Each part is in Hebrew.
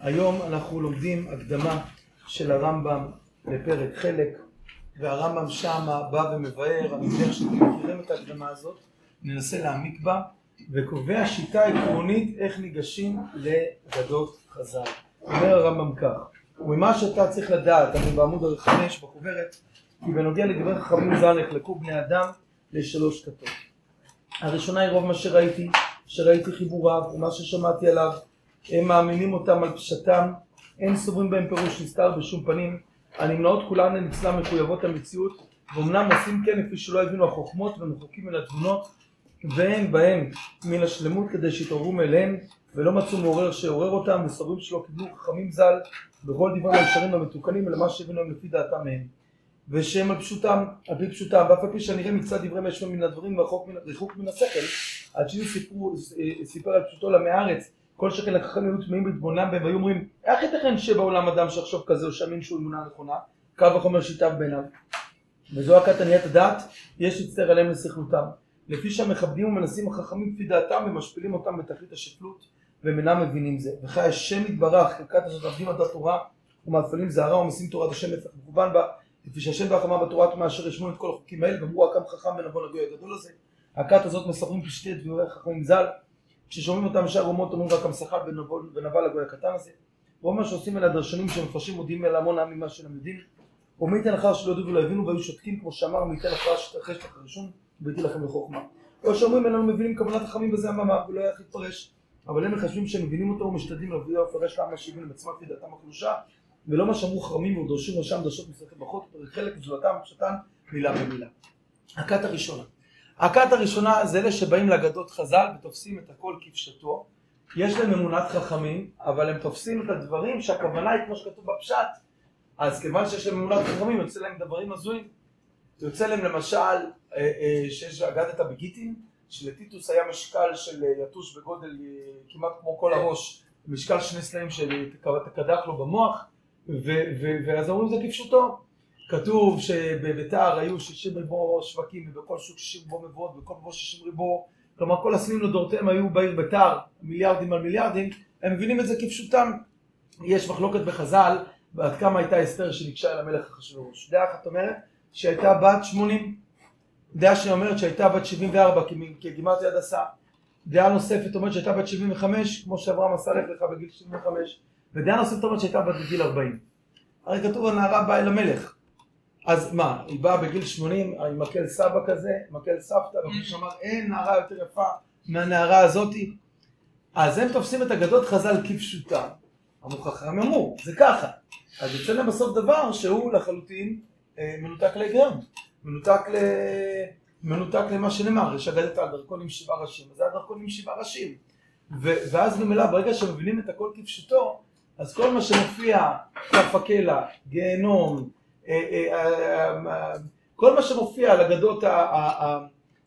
היום אנחנו לומדים הקדמה של הרמב"ם לפרק חלק והרמב"ם שמה בא ומבאר, אני מניח שאתם מכירים את ההקדמה הזאת, ננסה להעמיק בה וקובע שיטה עקרונית איך ניגשים לגדות חז"ל. אומר הרמב"ם כך, וממה שאתה צריך לדעת, אני בעמוד החמש בחוברת, כי בנוגע לדברי חכמים ז"ל נחלקו בני אדם לשלוש כתות. הראשונה היא רוב מה שראיתי, שראיתי חיבוריו ומה ששמעתי עליו הם מאמינים אותם על פשטם, אין סוברים בהם פירוש נסתר בשום פנים, הנמנעות כולן הן אצלם מחויבות המציאות, ואומנם עושים כן לפי שלא הבינו החוכמות ומחוקים מן התבונות, ואין בהם מן השלמות כדי שיתעוררו מאליהם, ולא מצאו מעורר שיעורר אותם, וסוברים שלא קיבלו חכמים ז"ל בכל דברי הישרים המתוקנים, אלא מה שהבינו הם לפי דעתם מהם. ושהם על פשוטם, על פי פשוטם, ואף על פי שנראה מצד דברי משמע מן הדברים ורחוק מן השכל, עד שהוא סיפר על פשוטו לעמי הארץ כל שכן החכמים היו טמאים בהתבונם בהם והיו אומרים איך ייתכן שבעולם אדם שיחשוב כזה או שאמין שהוא אמונה נכונה? קו וחומר שיטה בעיניו וזו הכת עניית הדעת יש להצטער עליהם לסכלותם לפי שהמכבדים ומנסים החכמים לפי דעתם ומשפילים אותם בתכלית השפלות והם אינם מבינים זה. וכי השם יתברך ככת אשר עבדים עד התורה ומאפלים זערה ומשים תורת השם הפך מכוון בה. לפי שהשם והחמה בתורה מאשר ישמעו את כל החוקים האלה ואמרו הקם חכם ונבון הגוי הגדול הזה. הכת הזאת מספרים פשטי דברי חכמים ז"ל כששומעים אותם שאר אומות אומרים רק המסכה ונבל הגוי הקטן הזה. רוב מה שעושים אלה הדרשנים שמפרשים מודיעים אל המון העם ממה שהם יודעים. ומי ייתן אחר שלא ידעו ולא הבינו והיו שותקים כמו שאמר מי ייתן שתרחש לך ראשון והייתי לכם לחוכמה. או שאומרים איננו מבינים כוונת החכמים בזה המאמר ולא היה להתפרש אבל הם מחשבים שהם מבינים אותו ומשתדלים להביא לפרש לעם השיבים לעצמם לפי דעתם החלושה ולא מה שאמרו חכמים ודורשים ראשם דרשות מסכת ברכות חלק מזולתם ופשטן מילה במילה. הכת הראשונה הכת הראשונה זה אלה שבאים לאגדות חז"ל ותופסים את הכל כפשטו. יש להם אמונת חכמים, אבל הם תופסים את הדברים שהכוונה היא כמו שכתוב בפשט. אז כיוון שיש להם אמונת חכמים, יוצא להם דברים הזויים. יוצא להם למשל אה, אה, שיש אגדת הביגיטים, שלטיטוס היה משקל של אה, יתוש בגודל כמעט כמו כל הראש, משקל שני סלעים שקדח לו במוח, ואז אומרים זה כפשוטו. כתוב שבביתר היו שישים ריבו שווקים ובכל שוק שישים ריבו מבואות ובכל מבוא שישים ריבו כלומר כל הסמים לדורותיהם היו בעיר ביתר מיליארדים על מיליארדים. הם מבינים את זה כפשוטם. יש מחלוקת בחז"ל עד כמה הייתה אסתר שניגשה אל המלך אחשוורוש. דעה אחת אומרת שהייתה בת שמונים. דעה שנייה אומרת שהייתה בת שבעים וארבע כגימטרי הדסה דעה נוספת אומרת שהייתה בת שבעים וחמש כמו שאברהם עשה לך בגיל שבעים וחמש. ודעה נוספת אומרת שהייתה בת בגיל ארבעים. הרי כתוב הנערה באה אל המלך אז מה, היא באה בגיל 80 עם מקל סבא כזה, מקל סבתא, וכמו שאמר אין נערה יותר יפה מהנערה הזאתי. אז הם תופסים את אגדות חז"ל כפשוטה. המוכחים אמרו, זה ככה. אז יוצא להם בסוף דבר שהוא לחלוטין אה, מנותק להיגיון. מנותק, ל... מנותק למה שנאמר, יש אגדת על דרכון עם שבעה ראשים, אז זה הדרכון עם שבעה ראשים. ו... ואז ממילא ברגע שמבינים את הכל כפשוטו, אז כל מה שמופיע, כף הקלע, גיהנום, כל מה שמופיע על אגדות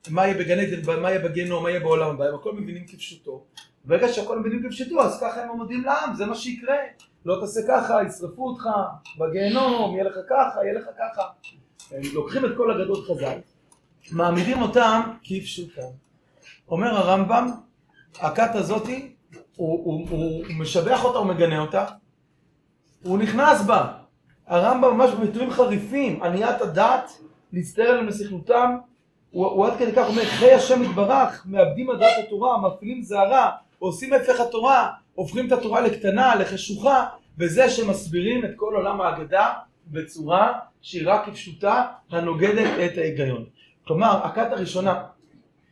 מה יהיה בגן עדן, מה יהיה בגיהנום, מה יהיה בעולם הבא, הם הכל מבינים כפשוטו. ברגע שהכל מבינים כפשוטו, אז ככה הם מודיעים לעם, זה מה שיקרה. לא תעשה ככה, ישרפו אותך בגיהנום, יהיה לך ככה, יהיה לך ככה. הם לוקחים את כל אגדות חז"ל, מעמידים אותם כפשוטם. אומר הרמב"ם, הכת הזאתי, הוא, הוא, הוא, הוא משבח אותה, הוא מגנה אותה, הוא נכנס בה, הרמב"ם ממש בביטויים חריפים, עניית הדעת, להצטער עליהם לסכלותם, הוא, הוא עד כדי כך אומר, חיי השם יתברך, מאבדים דעת התורה, מפעילים זערה, עושים הפך התורה, הופכים את התורה לקטנה, לחשוכה, וזה שמסבירים את כל עולם ההגדה בצורה שהיא רק כפשוטה, הנוגדת את ההיגיון. כלומר, הכת הראשונה,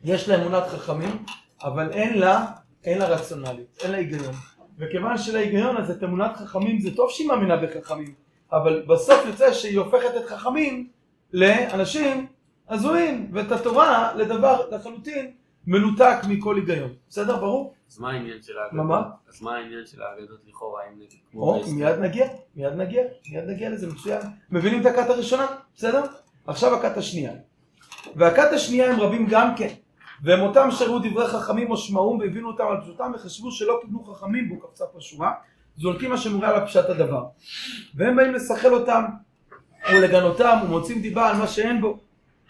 יש לה אמונת חכמים, אבל אין לה, אין לה רציונלית, אין לה היגיון. וכיוון שלהיגיון הזה, את אמונת חכמים, זה טוב שהיא מאמינה בחכמים, אבל בסוף יוצא שהיא הופכת את חכמים לאנשים הזויים, ואת התורה לדבר לחלוטין מנותק מכל היגיון. בסדר? ברור? אז מה העניין של האגדות? מה מה? אז מה העניין של האגדות לכאורה, או? מיד נגיע, מיד נגיע, מיד נגיע לזה, מצוין. מבינים את הכת הראשונה? בסדר? עכשיו הכת השנייה. והכת השנייה הם רבים גם כן. והם אותם שראו דברי חכמים או שמעום והבינו אותם על פשוטם וחשבו שלא קיבלו חכמים והוא קפצה פה שורה. זולקים מה שמורה על הפשט הדבר. והם באים לסחל אותם ולגנותם ומוצאים דיבה על מה שאין בו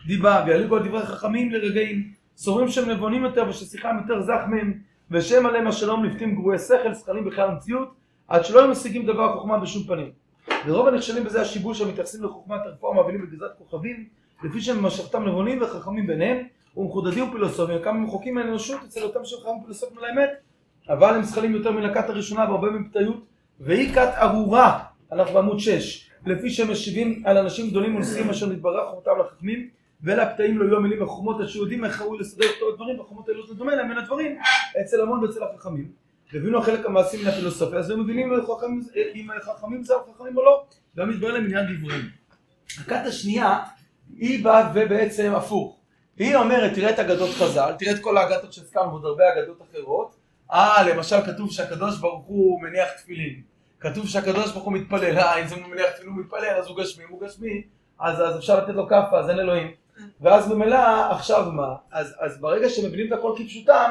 דיבה ויעלו על דברי חכמים לרגעים סוברים שהם נבונים יותר וששיחם יותר זך מהם ושהם עליהם השלום לפתים גרועי שכל שכלים בכלל המציאות עד שלא היו משיגים דבר חוכמה בשום פנים. ורוב הנכשלים בזה השיבוש המתייחסים לחוכמת הרפואה מובילים בגזרת כוכבים, לפי שהם במשכתם נבונים וחכמים ביניהם, ומחודדים ופילוסופים, כמה מחוקים מהאנושות אצל אותם שחכמים ופילוסופים על האמת, אבל הם זכלים יותר מן הכת הראשונה והרבה מפתיות, והיא כת ארורה, אנחנו בעמוד 6, לפי שהם משיבים על אנשים גדולים ונשיאים אשר נתברך חוכמתם לחכמים, ואלה הפתאים לא יהיו המילים החוכמות אשר יודעים איך ראוי לסדר את הדברים, והחוכמות האלו זה דומה להם בין הדברים, אצל המון ואצל החכמים. והבינו החלק המעשי מן הפילוסופיה, אז הם מבינים אם חכמים- אם חכמים זה חכמים או לא, גם מתברר להם עניין דבריהם. הכת השנייה, היא באה ובעצם הפוך. היא אומרת, תראה את אגדות חז"ל, תראה את כל האגדות שהזכרנו ועוד הרבה אגדות אחרות. אה, למשל כתוב שהקדוש ברוך הוא מניח תפילין. כתוב שהקדוש ברוך הוא מתפלל, אה, אם זה מניח תפילין ומתפלל, אז הוא גשמי, אם הוא גשמי, אז, אז אפשר לתת לו כאפה, אז אין אלוהים. ואז במילא, עכשיו מה? אז, אז ברגע שהם מבינים את הכל כפשוטם,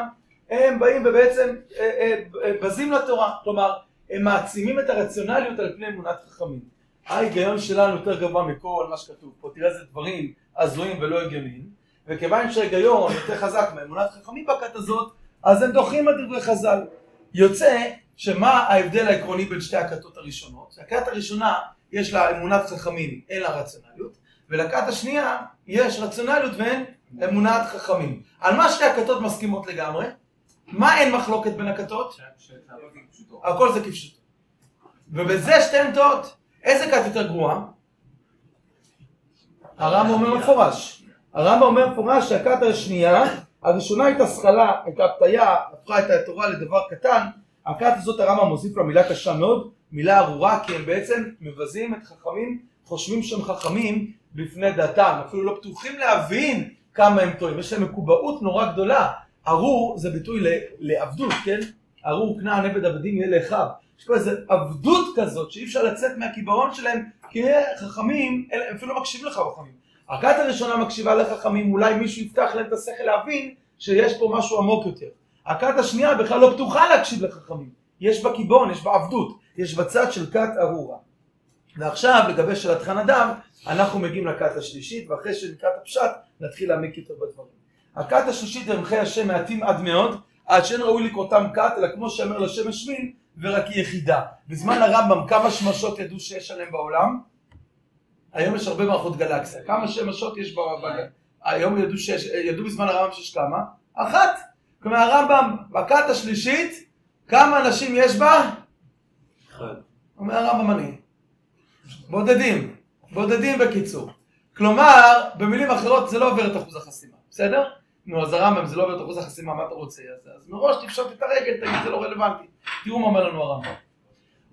הם באים ובעצם אה, אה, אה, בזים לתורה. כלומר, הם מעצימים את הרציונליות על פני אמונת חכמים. ההיגיון שלנו יותר גבוה מכל מה שכתוב פה, תראה איזה דברים הזויים ולא הגיוניים, וכיוון שההיגיון יותר חזק מאמונת חכמים בכת הזאת, אז הם דוחים על דברי חז"ל. יוצא שמה ההבדל העקרוני בין שתי הכתות הראשונות? הכת הראשונה יש לה אמונת חכמים, אין לה רציונליות, ולכת השנייה יש רציונליות ואין אמונת חכמים. על מה שתי הכתות מסכימות לגמרי? מה אין מחלוקת בין הכתות? הכל זה כפשוטו. ובזה שתיהן טועות. איזה כת יותר גרועה? הרמב"ם אומר מפורש. הרמב"ם אומר מפורש שהכת השנייה, הראשונה הייתה שכלה, הייתה פתיה, הפכה את התורה לדבר קטן. הכת הזאת הרמב"ם מוסיף לה מילה קשה מאוד, מילה ארורה, כי הם בעצם מבזים את חכמים, חושבים שהם חכמים בפני דעתם, אפילו לא פתוחים להבין כמה הם טועים. יש להם מקובעות נורא גדולה. ארור זה ביטוי לעבדות, כן? ארור כנען עבד עבדים יהיה לאחיו. יש פה איזו עבדות כזאת שאי אפשר לצאת מהקיבעון שלהם כי חכמים, אלה- הם אפילו לא מקשיבים לך חכמים. הכת הראשונה מקשיבה לחכמים, אולי מישהו יפתח להם את השכל להבין שיש פה משהו עמוק יותר. הכת השנייה בכלל לא פתוחה להקשיב לחכמים. יש בה קיבעון, יש בה עבדות, יש בצד של כת ארורה. ועכשיו לגבי שאלתך נדב, אנחנו מגיעים לכת השלישית, ואחרי שנקרא את הפשט, נתחיל להעמיק יותר בדברים. הכת השלישית ערכי השם מעטים עד מאוד, עד שאין ראוי לקרותם כת, אלא כמו שאומר לשם השמין, ורק היא יחידה. בזמן הרמב"ם כמה שמשות ידעו שיש עליהם בעולם? היום יש הרבה מערכות גלקסיה. כמה שמשות יש בגל? היום ידעו, שיש, ידעו בזמן הרמב"ם שיש כמה? אחת. כלומר הרמב"ם, בכת השלישית, כמה אנשים יש בה? אחד. אומר הרמב"ם אני. בודדים. בודדים בקיצור. כלומר, במילים אחרות זה לא עובר את אחוז החסימה, בסדר? נו, אז הרמב"ם זה לא עובר את אחוז החסימה, מה אתה רוצה? אז, אז מראש תפשוט את הרגל, תגיד זה לא רלוונטי. תראו מה אומר לנו הרמב"ם.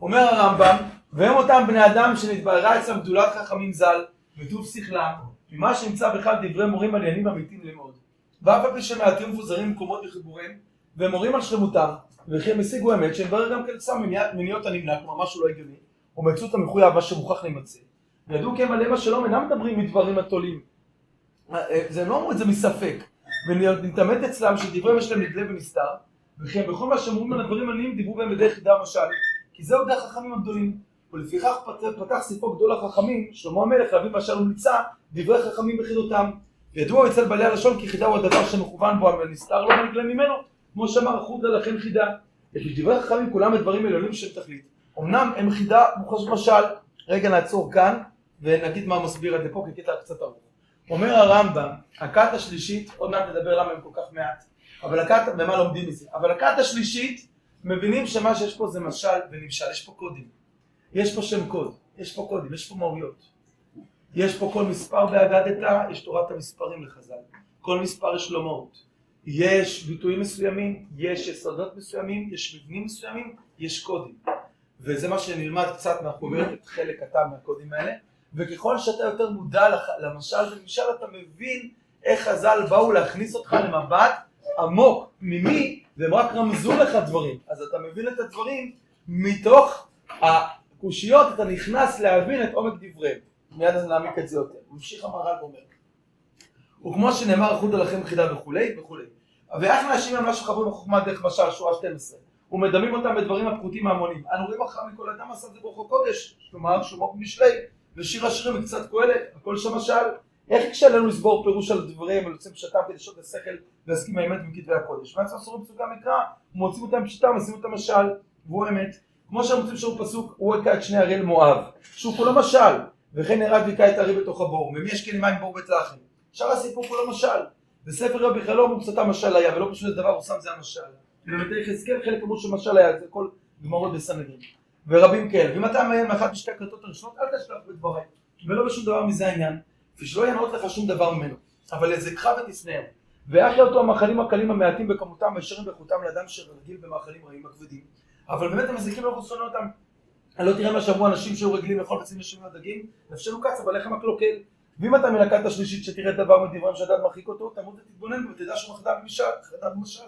אומר הרמב"ם, והם אותם בני אדם שנתבררה אצלם גדולת חכמים ז"ל, וטוב שכלם, ממה שנמצא בכלל דברי מורים עליינים אמיתים ללמוד. ואף על פי שמעטים מפוזרים במקומות וחיבורים, והם מורים על שלמותם, וכי הם השיגו אמת שהתברר גם כלצם מניעת- מניעות הנמנע, כלומר משהו לא הגיוני, ומצאו את המחויב, מה שמוכרח להימצא. וידעו כי הם עליהם השלום אינם מדברים מדברים התולים. זה הם לא אמרו את זה מספק. ונתעמת אצלם שדבריהם יש להם נגלה ונסתר, וכי הם בכל מה שהם אומרים על הדברים עניים דיברו בהם בדרך חידה ומשל. כי זהו דרך החכמים הגדולים. ולפיכך פת- פתח ספרו גדול החכמים, שלמה המלך, להביא באשר המליצה, דברי חכמים בחידותם. וידוע אצל בעלי הלשון כי חידה הוא הדבר שמכוון בו, אבל נסתר לא ונגלה ממנו, כמו שאמר אחודה לכן חידה. דברי חכמים כולם הדברים עליונים של תכלית. אמנם הם חידה מוחש משל, רגע נעצור כאן, ונגיד מה מסביר את זה פה, כי קטע קצת ארוך. אומר הרמב"ם, הכת השלישית, עוד מעט נדבר למה הם כל כך מעט, אבל הכת, ומה לומדים מזה, אבל הכת השלישית, מבינים שמה שיש פה זה משל ונמשל, יש פה קודים. יש פה שם קוד, יש פה קודים, יש פה מהויות. יש פה כל מספר באגדתא, יש תורת המספרים לחז"ל. כל מספר יש לו מהות. יש ביטויים מסוימים, יש יסודות מסוימים, יש מבנים מסוימים, יש קודים. וזה מה שנלמד קצת מהחוברת, את חלק קטן מהקודים האלה. וככל שאתה יותר מודע לח- למשל ולמשל אתה מבין איך חז"ל באו להכניס אותך למבט עמוק, פנימי, והם רק רמזו לך דברים. אז אתה מבין את הדברים מתוך הקושיות, אתה נכנס להבין את עומק דבריהם. מיד אז נעמיק את זה יותר. ממשיך המהר"ל ואומר. וכמו שנאמר אחוד עליכם חידה וכולי וכולי. ואיך להאשים על מה שחברים בחוכמה דרך משל שורה 12 ומדמים אותם בדברים הפחותים מהמונים. אנו רואים אחר מכל אדם עשה את זה ברוך הקודש, כלומר שלמה במשלי ושיר השירים מקצת קהלת, הכל משל. איך יקשה עלינו לסבור פירוש על דבריהם ולוצאים פשטם כדי לשעות השכל ולהסכים האמת עם כתבי הקודש. ואז אסורים פסוקי המקרא, מוצאים אותם פשטם, עושים אותם משל, והוא אמת. כמו שהם רוצים שהוא פסוק, הוא הכה את שני הראל מואב, שהוא כולו משל, וכן ירד והכה את הארי בתוך הבור, ומי יש כן מים בור בית לחם. שאר הסיפור כולו משל. בספר רבי חלום הוא קצת המשל היה, ולא פשוט דבר הוא שם זה המשל. ובבתי יחזקאל חלק אמרו שמשל היה, זה כל גמרות בסנהדרין. ורבים כאלה. ואם אתה מעיין מאחת משתי הקלטות הראשונות, אל תשלח בדבריי. ולא בשום דבר מזה העניין. ושלא ינעות לך שום דבר ממנו. אבל יזכך ותשנאם. ואחי אותו המאכלים הקלים המעטים בכמותם הישרים באיכותם לאדם שרגיל במאכלים רעים הכבדים. אבל באמת המזיקים לא חוסנו אותם. לא תראה מה שאמרו אנשים שהיו רגילים לאכול בצים ישרים לדגים, נפשנו קצה בלחם הקלוקל. ואם אתה הכת השלישית שתראה דבר מדבריהם שהדעת מרחיק אותו, תעמוד ותתבונן בו ותדע שהוא מחדל משל, מחדל משל.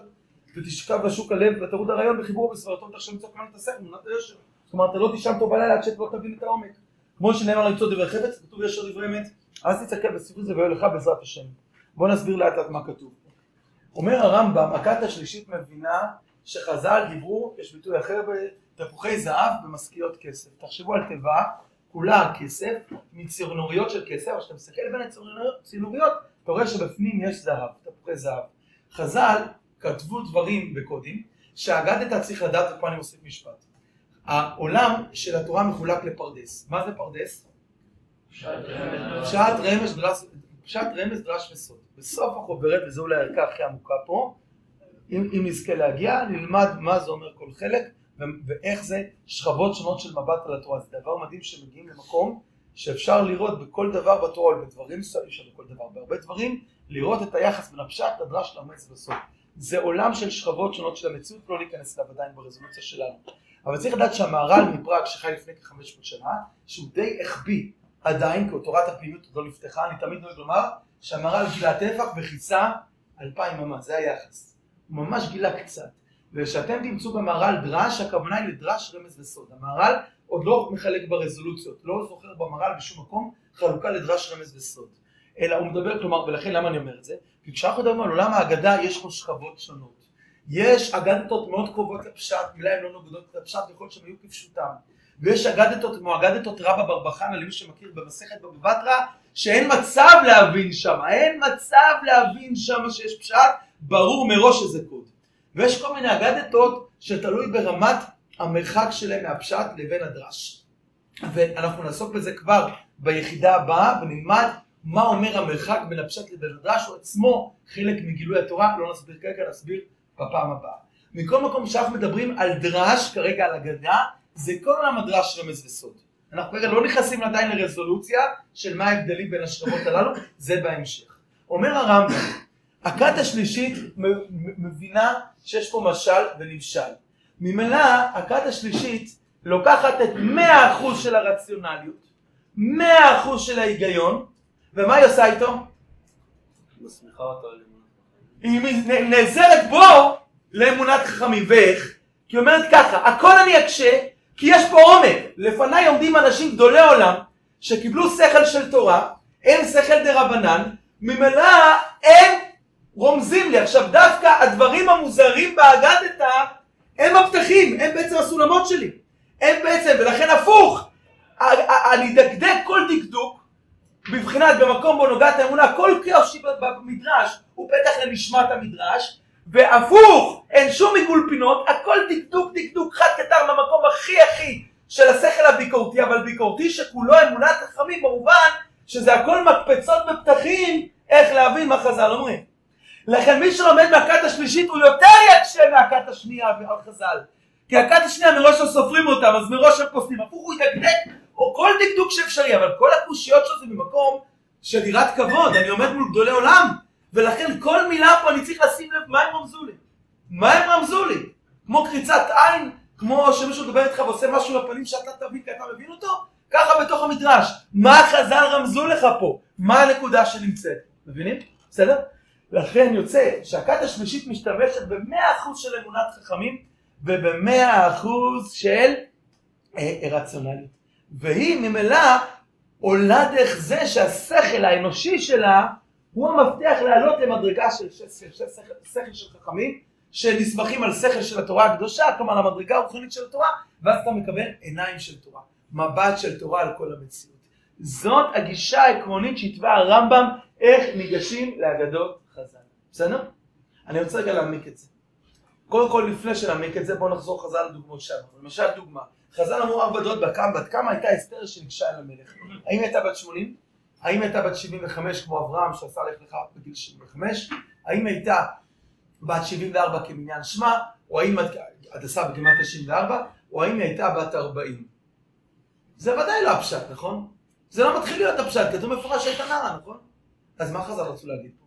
ותשכב לשוק הלב ותרוד הרעיון בחיבור בסברתו תחשב למצוא את השכל, תמונת היושר. כלומר אתה לא תישן טוב בלילה עד שאתה לא תבין את העומק. כמו שנאמר למצוא דברי חפץ, כתוב ישר דברי אמת, אז תסתכל בספר זה ויהיה לך בעזרת השם. בוא נסביר לאט לאט מה כתוב. אומר הרמב"ם, הכת השלישית מבינה שחז"ל דיברו, יש ביטוי אחר בתפוחי זהב במשכיות כסף. תחשבו על תיבה, כולה כסף, מצינוריות של כסף, אבל כשאתה מסתכל בין הצינוריות, אתה רואה שבפנים יש זהב, תפוחי זהב. חז"ל כתבו דברים בקודים, שהאגדת צריך לדעת, ופה אני מוסיף משפט. העולם של התורה מחולק לפרדס. מה זה פרדס? פשט רמז דרש וסוד. בסוף החוברת, וזו אולי הערכה הכי עמוקה פה, אם, אם נזכה להגיע, נלמד מה זה אומר כל חלק, ואיך זה שכבות שונות של מבט על התורה. זה דבר מדהים שמגיעים למקום שאפשר לראות בכל דבר בתורה, או בדברים, אפשר בכל דבר, בהרבה דברים, לראות את היחס בין הפשט לדרש למץ בסוף. זה עולם של שכבות שונות של המציאות, לא להיכנס אליו עדיין ברזולוציה שלנו. אבל צריך לדעת שהמהר"ל מפראג שחי לפני כחמש מאות שנה, שהוא די החביא עדיין, כי תורת הפעילות עוד לא נפתחה, אני תמיד נוהג לומר שהמהר"ל גילה טפח וכיסה אלפיים ממש, זה היחס. הוא ממש גילה קצת. וכשאתם תמצאו במהר"ל דרש, הכוונה היא לדרש רמז וסוד. המהר"ל עוד לא מחלק ברזולוציות, לא זוכר במהר"ל בשום מקום חלוקה לדרש רמז וסוד. אלא הוא מדבר, כלומר, ולכן למה אני אומר את זה? כי כשאנחנו מדברים על עולם ההגדה יש פה שכבות שונות. יש אגדתות מאוד קרובות לפשט, מילה הן לא נוגדות לפשט, יכול להיות שהן היו כפשוטם. ויש אגדתות כמו אגדתות רבא ברבחנה, למי שמכיר במסכת בבא בתרא, שאין מצב להבין שם, אין מצב להבין שם שיש פשט, ברור מראש שזה קוד. ויש כל מיני אגדתות שתלוי ברמת המרחק שלהם מהפשט לבין הדרש. ואנחנו נעסוק בזה כבר ביחידה הבאה ונלמד מה אומר המרחק בין הפשט לבין הדרש, הוא עצמו חלק מגילוי התורה, לא נסביר כרגע, נסביר בפעם הבאה. מכל מקום שאנחנו מדברים על דרש, כרגע על אגדה, זה כל עולם הדרש רמז וסוד. אנחנו כרגע לא נכנסים עדיין לרזולוציה של מה ההבדלים בין השכבות הללו, זה בהמשך. אומר הרמב"ם, הכת השלישית מבינה שיש פה משל ונמשל. ממילא הכת השלישית לוקחת את 100% של הרציונליות, 100% של ההיגיון, ומה היא עושה איתו? היא נעזרת בו לאמונת חכמים. ואיך? כי היא אומרת ככה, הכל אני אקשה, כי יש פה עומק. לפניי עומדים אנשים גדולי עולם, שקיבלו שכל של תורה, הם שכל דה רבנן, ממילא הם רומזים לי. עכשיו דווקא הדברים המוזרים באגדתא הם הפתחים, הם בעצם הסולמות שלי. הם בעצם, ולכן הפוך, אני אדקדק כל דקדוק בבחינת במקום בו נוגעת האמונה, כל קריאושי במדרש הוא פתח לנשמת המדרש, והפוך, אין שום עיגול פינות, הכל דקדוק דקדוק חד קטר במקום הכי הכי של השכל הביקורתי, אבל ביקורתי שכולו אמונת חכמים במובן שזה הכל מקפצות בפתחים איך להבין מה חז"ל אומרים. לכן מי שלומד מהכת השלישית הוא יותר יקשה מהכת השנייה על חז"ל. כי הכת השנייה מראש לא סופרים אותם, אז מראש הם פוסלים. הפוך הוא ידקדק, או כל דקדוק שאפשרי, אבל כל הקושיות שלו זה ממקום של יראת כבוד. אני עומד מול גדולי עולם, ולכן כל מילה פה אני צריך לשים לב מה הם רמזו לי. מה הם רמזו לי? כמו קריצת עין, כמו שמישהו מדבר איתך ועושה משהו בפנים שאתה תבין כי אתה מבין אותו, ככה בתוך המדרש. מה חז"ל רמזו לך פה? מה הנקודה שנמצאת? מבינים? בסדר? לכן יוצא שהכת השלישית משתמשת במאה אחוז של אמונת חכמים ובמאה אחוז של אה, רציונליות. והיא ממילא עולה דרך זה שהשכל האנושי שלה הוא המפתח לעלות למדרגה של שכל של חכמים שנסמכים על שכל של התורה הקדושה, כלומר המדרגה הרוחנית של התורה, ואז אתה מקבל עיניים של תורה, מבט של תורה על כל המציאות. זאת הגישה העקרונית שהתווה הרמב"ם איך ניגשים לאגדות חז"ל. בסדר? אני רוצה רגע להעמיק את זה. קודם כל לפני שנעמיק את זה בואו נחזור חזרה לדוגמאות שלנו. למשל דוגמה, חז"ל אמרו ארבע דעות כמה, בת כמה הייתה אסתר שניגשה אל המלך. האם הייתה בת 80? האם הייתה בת 75 כמו אברהם שעשה לך לך בגיל 75? האם הייתה בת 74 כמניין שמה? או האם הדסה בכמעט 94? או האם הייתה בת 40? זה ודאי לא הפשט, נכון? זה לא מתחיל להיות הפשט, כתוב מפורש שהייתה נערה, נכון? אז מה חז"ל רצו להגיד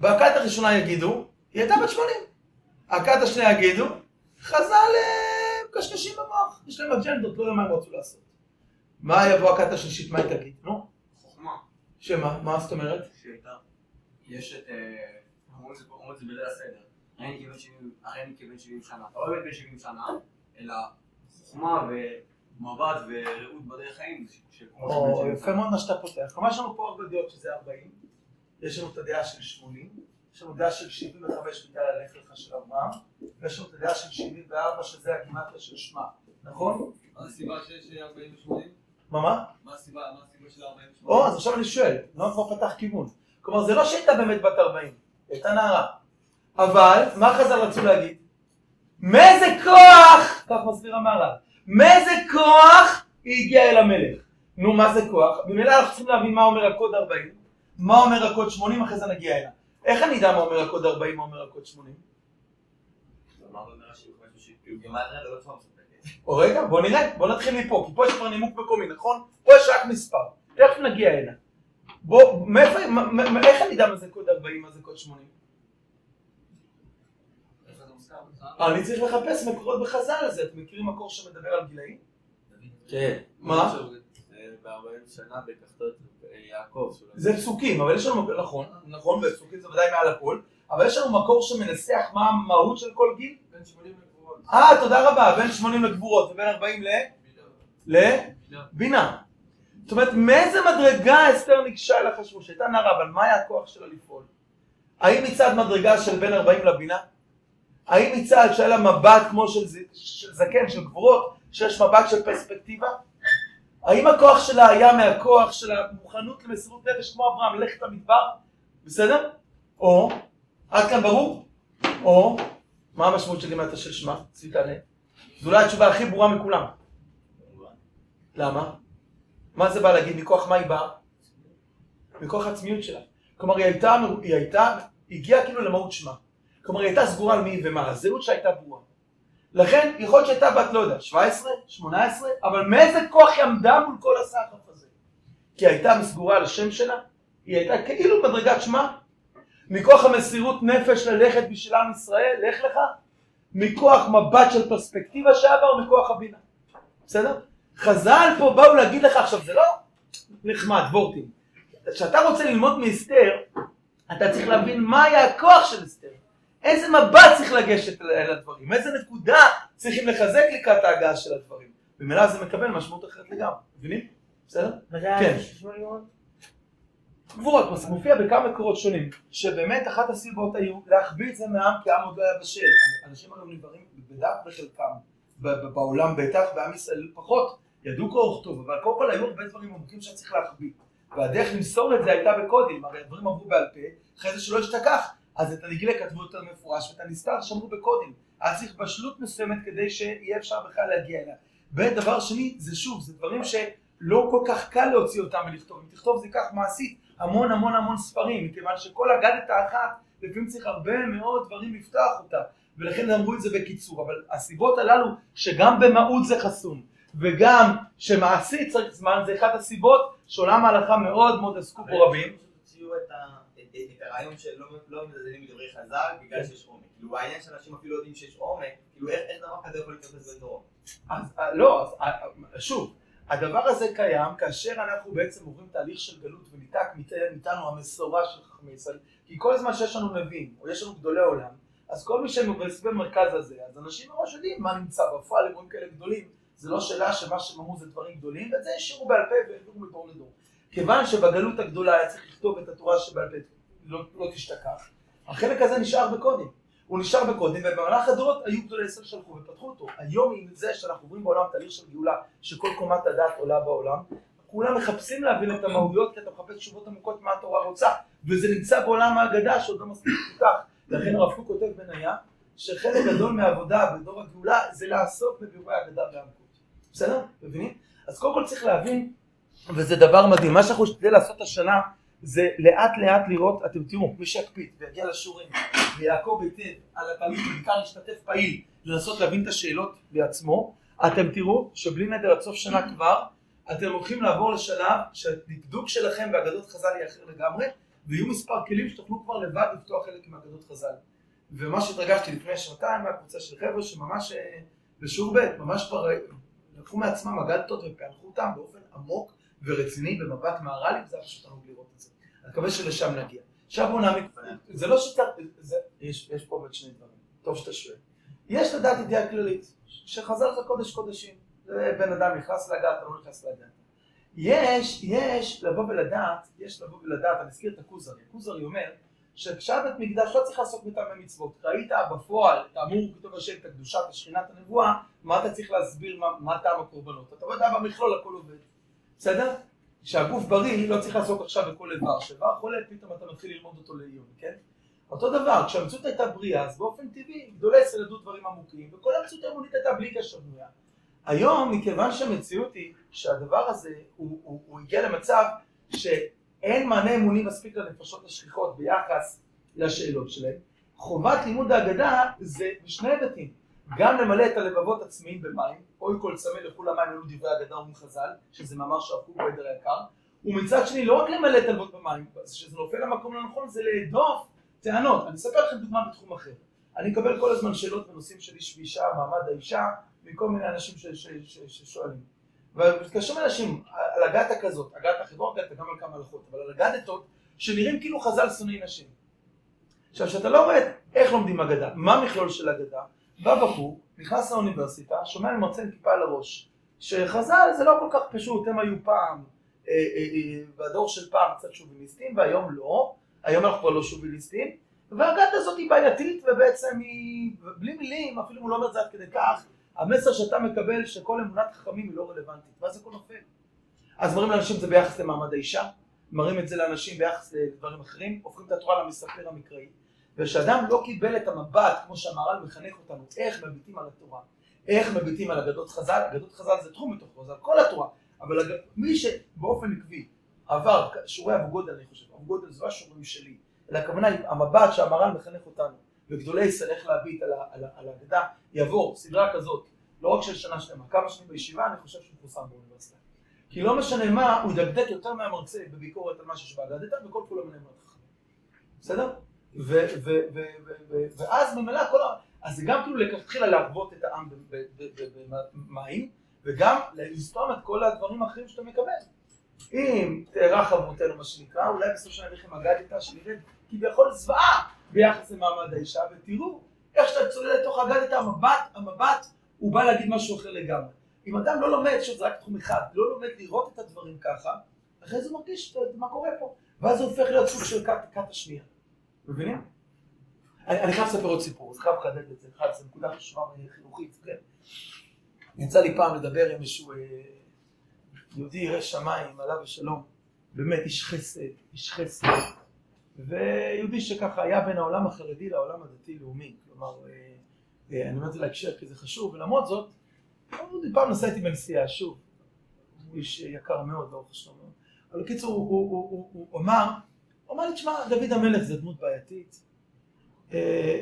פה? בהכת הראשונה יגידו, היא הייתה בת 80. הכת השנייה יגידו, חז"ל מקשקשים במוח, יש להם אג'נדות, לא יודע מה הם רצו לעשות. מה יבוא הכת השלישית, מה היא תגיד? נו? חוכמה. שמה? מה זאת אומרת? שהייתה. יש את... אה, אומרים את זה בליל הסדר. הרי אני כבן 70 הרי אני כבן 70 שנה. לא באמת בן 70 שנה, אלא חוכמה ומבט ורעות בדרך חיים. או, 70 יפה. מאוד מה שאתה פותח. כלומר יש לנו פה ארבע דעות שזה 40, יש לנו את הדעה של 80, יש לנו דעה של 75 בגלל הלך לך של אברהם, ויש לנו את הדעה של 74 שזה הגימטריה של שמע, נכון? מה הסיבה שיש 40 ו-80? מה מה? מה הסיבה מה הסיבה של 40 ו-80? או, אז עכשיו אני שואל, לא כבר פתח כיוון. כלומר זה לא שהייתה באמת בת 40, היא הייתה נערה. אבל, מה חז"ל רצו להגיד? מאיזה כוח, כך מסביר המהר"ל, מאיזה כוח היא הגיעה אל המלך? נו, מה זה כוח? ממילא אנחנו צריכים להבין מה אומר הקוד 40, מה אומר הקוד 80, אחרי זה נגיע הנה. איך אני אדע מה אומר הקוד 40, מה אומר הקוד 80? אמרנו מרש"י, כאילו גימטריה זה לא תשובה מספקת. או רגע, בוא נראה, בוא נתחיל מפה, כי פה יש כבר נימוק מקומי, נכון? פה יש רק מספר, תכף נגיע הנה. בוא, מאיפה, איך אני אדע מה זה קוד 40, מה זה קוד 80? איפה זה מוזכר בכלל? אה, אני צריך לחפש מקורות בחז"ל על זה, אתם מכירים מקור שמדבר על גילאים? כן. מה? ב-40 שנה בקחתות יעקב. זה פסוקים, אבל יש לנו, מקור- נכון, נכון, בפסוקים זה ודאי מעל הכל, אבל יש לנו מקור שמנסח מה המהות של כל גיל? בין 80 לגבורות. אה, תודה רבה, בין 80 לגבורות ובין 40 ל... לבינה. זאת אומרת, מאיזה מדרגה אסתר ניגשה אל החשבוש? הייתה נערה, אבל מה היה הכוח שלה לפעול? האם מצד מדרגה של בין 40 לבינה? האם מצד שהיה לה מבט כמו של, ז- של זקן, של גבורות, שיש מבט של פרספקטיבה? האם הכוח שלה היה מהכוח של המוכנות למסירות נפש כמו אברהם, ללכת למדבר? בסדר? או, עד כאן ברור? או, מה המשמעות של גימטה של שמע? צביקה ענה. זו אולי התשובה הכי ברורה מכולם. למה? מה זה בא להגיד? מכוח מה היא באה? מכוח העצמיות שלה. כלומר היא הייתה, היא הייתה, הגיעה כאילו למהות שמה. כלומר היא הייתה סגורה על מי ומה, הזהות שלה הייתה ברורה. לכן יכול להיות שהייתה בת לא יודע, 17, 18, אבל מאיזה כוח היא עמדה מול כל הסחף הזה? כי הייתה סגורה על השם שלה, היא הייתה כאילו מדרגת שמה, מכוח המסירות נפש ללכת בשביל עם ישראל, לך לך, מכוח מבט של פרספקטיבה שעבר, מכוח הבינה. בסדר? חז"ל פה באו להגיד לך עכשיו, זה לא נחמד, וורטים. כשאתה רוצה ללמוד מאסתר, אתה צריך להבין מה היה הכוח של אסתר. איזה מבט צריך לגשת אל הדברים, איזה נקודה צריכים לחזק לקראת ההגעה של הדברים. וממילא זה מקבל משמעות אחרת לגמרי, מבינים? בסדר? כן. גבורות, זה מופיע בכמה מקורות שונים, שבאמת אחת הסיבות היו להחביא את זה מהעם כי העם עוד לא היה בשל. אנשים היו נדברים בדף בחלקם, בעולם בטח, בעם ישראל פחות, ידעו קרוא וכתוב, אבל קודם כל היו הרבה דברים עמוקים שהיה צריך להחביא. והדרך למסור את זה הייתה בקודים, הרי הדברים עברו בעל פה, אחרי זה שלא ישתכח, אז את הנגילה כתבו יותר מפורש ואת הנסתר שמרו בקודים. היה צריך בשלות מסוימת כדי שיהיה אפשר בכלל להגיע אליה. ודבר שני, זה שוב, זה דברים שלא כל כך קל להוציא אותם ולכתוב. אם תכתוב זה ייקח מעשית המון המון המון ספרים, מכיוון שכל אגדת האחת, לפעמים צריך הרבה מאוד דברים לפתוח אותה. ולכן אמרו את זה בקיצור, אבל הסיבות הללו שגם במהות זה חסום וגם שמעשית צריך זמן זה אחת הסיבות שעולם ההלכה מאוד מאוד עסקו בו רבים. את הרעיון שלא לא מזלזלים בדברי חז"ל בגלל שיש עומק. כאילו העניין שאנשים אפילו יודעים שיש עומק, כאילו איך דבר כזה יכול להתייחס בתורו? אז אה, לא, אה, אה, שוב, הדבר הזה קיים כאשר אנחנו בעצם עוברים תהליך של גלות וניתק מאית- מאיתנו המסורה של חכמי ישראל, כי כל זמן שיש לנו נביאים או יש לנו גדולי עולם, אז כל מי שמסביב במרכז הזה, אז אנשים מראש יודעים מה נמצא בפועל, אירועים כאלה גדולים, זה לא שאלה שמה שהם אמרו זה דברים גדולים, ואת זה השאירו בעל פה והעבירו מדור לדור. כיוון שבגלות הגדולה היה צריך לכתוב את התורה שבעל פה לא, לא תשתכח, החלק הזה נשאר בקודים. הוא נשאר בקודם, ובמהלך הדורות היו גדולי ישראל שהלכו ופתחו אותו. היום עם זה שאנחנו עוברים בעולם תהליך של גאולה, שכל קומת הדעת עולה בעולם, כולם מחפשים להבין את המהויות, כי אתה מחפש תשובות עמוקות מה התורה רוצה, וזה נמצא בעולם ההגדה שעוד לא מספיק פותח. לכן הרב קוק כותב בניה, שחלק גדול מהעבודה בדור הגאולה זה לעסוק בבירורי האגדה והעמקות. בסדר? מבינים? אז קודם כל צריך להבין, וזה דבר מדהים, מה שאנחנו נשתדל לעשות השנה זה לאט לאט לראות, אתם תראו, מי שיקפיד ויגיע לשיעורים ויעקוב היטב על התהליך ובעיקר להשתתף פעיל, לנסות להבין את השאלות בעצמו, אתם תראו שבלי נדר עד סוף שנה כבר, אתם הולכים לעבור לשלב שהדקדוק שלכם באגדות חז"ל יהיה אחר לגמרי, ויהיו מספר כלים שתוכלו כבר לבד לפתוח חלק מאגדות חז"ל. ומה שהתרגשתי לפני שנתיים מהקבוצה של חבר'ה שממש אה, בשיעור ב', ממש כבר אה, לקחו מעצמם אגדות ופענחו אותם באופן עמוק ורציני במבט מהר"לי, וזה היה פשוט תענוג לראות את זה. אני מקווה שלשם נגיע. עכשיו בואו נעמיק, זה לא שצריך, יש יש פה באמת שני דברים, טוב שאתה שואל. יש לדעת ידיעה כללית, שחז"ל זה קודש קודשים, זה בן אדם נכנס לגעת, לא נכנס לגעת. יש, יש לבוא ולדעת, יש לבוא ולדעת, אני אזכיר את הכוזרי, הכוזרי אומר שכשהיה בית מקדש לא צריך לעסוק בטעמי מצוות, ראית בפועל, כאמור כתוב השם את הקדושת השכינת הנבואה, מה אתה צריך להסביר מה, מה טעם הקורבנות, אתה יודע במכלול הכל עובד, בסדר? כשהגוף בריא לא צריך לעסוק עכשיו בכל איבר, שאיבר חולה פתאום אתה מתחיל ללמוד אותו לעיון, כן? אותו דבר, כשהמציאות הייתה בריאה אז באופן טבעי גדולי ישראל ידעו דברים עמוקים וכל המציאות האמונית הייתה בלי קשר בנויה. היום מכיוון שהמציאות היא שהדבר הזה הוא, הוא, הוא הגיע למצב שאין מענה אמוני מספיק לנפשות השכיחות ביחס לשאלות שלהם, חובת לימוד ההגדה זה בשני היבטים, גם למלא את הלבבות עצמיים במים, אוי כל צמא לכו למים אלו דברי אגדה אומרים חז"ל, שזה מאמר קוק בעדר היקר, ומצד שני לא רק למלא את הלבבות במים, שזה נופל למקום לא נכון, זה להדוף טענות. אני אספר לכם דוגמה בתחום אחר. אני מקבל כל הזמן שאלות בנושאים של איש ואישה, מעמד האישה, מכל מיני אנשים ששואלים. ומתקשרים אנשים על אגדה כזאת, אגדה חברות, אגדה גם על כמה הלכות, אבל על אגדתות שנראים כאילו חז"ל שונאי נשים. עכשיו, כשאתה לא רואה איך לומדים אגדה, מה המכלול של אגדה, בא בחור, נכנס לאוניברסיטה, שומע ממרצה עם כיפה על הראש, שחז"ל זה לא כל כך פשוט, הם היו פעם, אה, אה, אה, בדור של פעם קצת שוביניסטים, והיום לא, היום אנחנו כבר לא שוביניסטים, והאגדה הזאת היא בעייתית, ובעצם היא, בלי מילים, אפילו אם הוא לא אומר את זה עד כדי כך, המסר שאתה מקבל שכל אמונת חכמים היא לא רלוונטית, ואז הכל נופל. אז מראים לאנשים את זה ביחס למעמד האישה, מראים את זה לאנשים ביחס לדברים אחרים, הופכים את התורה למספר המקראי. ושאדם לא קיבל את המבט, כמו שהמהר"ל מחנך אותנו, איך מביטים על התורה, איך מביטים על אגדות חז"ל, אגדות חז"ל זה תחום מתוך חז"ל, כל התורה, אבל אג... מי שבאופן עקבי עבר שיעורי אבו גודל, אני חושב, אבו גודל זה לא השיעורים שלי, אלא הכוונה היא המבט שהמהר"ל מחנך אותנו, וגדולי ישראל איך להביט על, האגדה, יעבור סדרה כזאת, לא רק של שנה שלמה, כמה שנים בישיבה, אני חושב שהוא מפורסם באוניברסיטה. כי לא משנה מה, הוא ידקדק יותר מהמרצה בביקורת על מה שיש באגדתה, וכל מנהל מאוד חכם. בסדר? ואז ממילא כל ה... אז זה גם כאילו לכתחילה להרוות את העם במים, וגם לסתום את כל הדברים האחרים שאתה מקבל. אם תארך אבותינו מה שנקרא, אולי בסוף שנה לכם אגדתה שנראית כביכול זוועה ביחס למעמד האישה, ותראו איך שאתה צולל לתוך אגדתה, המבט, המבט הוא בא להגיד משהו אחר לגמרי. אם אדם לא לומד, שוב זה רק תחום אחד, לא לומד לראות את הדברים ככה, אחרי זה מרגיש מה קורה פה, ואז הוא הופך להיות סוג של כת השנייה. מבינים? אני, חייב לספר עוד סיפור, אז חייב לחדד את זה, חייב, זו נקודה חשובה חינוכית, כן. יצא לי פעם לדבר עם איזשהו אה, יהודי ירא שמיים, עליו השלום, באמת איש חסד, איש חסד, ויהודי שככה היה בין העולם החרדי לעולם הדתי-לאומי, כלומר, אה, אה, אני אומר את זה להקשר כי זה חשוב, ולמרות זאת, פעם נסע איתי בנסיעה, שוב, הוא איש יקר מאוד, ברוך מאוד, אבל בקיצור, הוא אמר, הוא אמר לי, תשמע, דוד המלך זה דמות בעייתית, אה,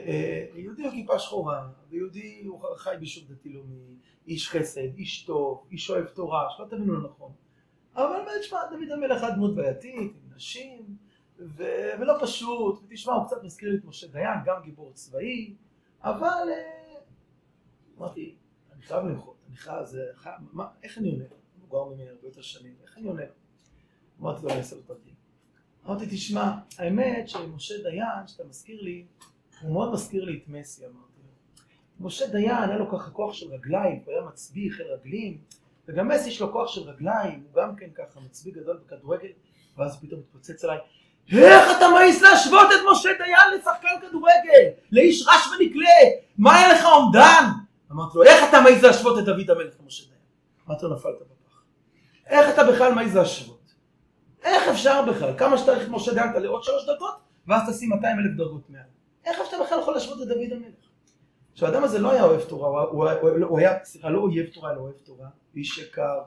אה, יהודי הוא כיפה שחורה, ויהודי הוא חי ביישוב דתי לאומי, איש חסד, איש טוב, איש אוהב תורה, שלא תבינו לא נכון. אבל תשמע, דוד המלך היה דמות בעייתית, עם נשים, ולא פשוט, ותשמע, הוא קצת מזכיר לי את משה דיין, גם גיבור צבאי, אבל אה, אמרתי, אני חייב למחות, אני חייב, זה, מה, איך אני עונה? הוא מבוגר ממני הרבה יותר שנים, איך אני עונה? אמרתי לו, אני אעשה לו תרגיל. אמרתי, תשמע, האמת שמשה דיין, שאתה מזכיר לי, הוא מאוד מזכיר לי את מסי, אמרתי לו. משה דיין, היה לו ככה כוח של רגליים, הוא היה מצביא חיל רגלים, וגם מסי יש לו כוח של רגליים, הוא גם כן ככה מצביא גדול בכדורגל, ואז הוא פתאום מתפוצץ עליי, איך אתה מעז להשוות את משה דיין לשחקן כדורגל, לאיש רש ונקלה, מה היה לך אומדן? אמרתי לו, איך אתה מעז להשוות את דוד המלך למשה דיין? אמרתי לו, נפלת בפח. איך אתה בכלל מעז להשוות? איך אפשר בכלל? כמה שתאריך את משה דיין תעלה עוד שלוש דקות, ואז תשים 200 אלף דרגות מעל. איך אתה בכלל יכול להשוות את דוד המלך? עכשיו האדם הזה לא היה אוהב תורה, הוא היה- סליחה, לא אויב תורה, אלא אוהב תורה, איש יקר,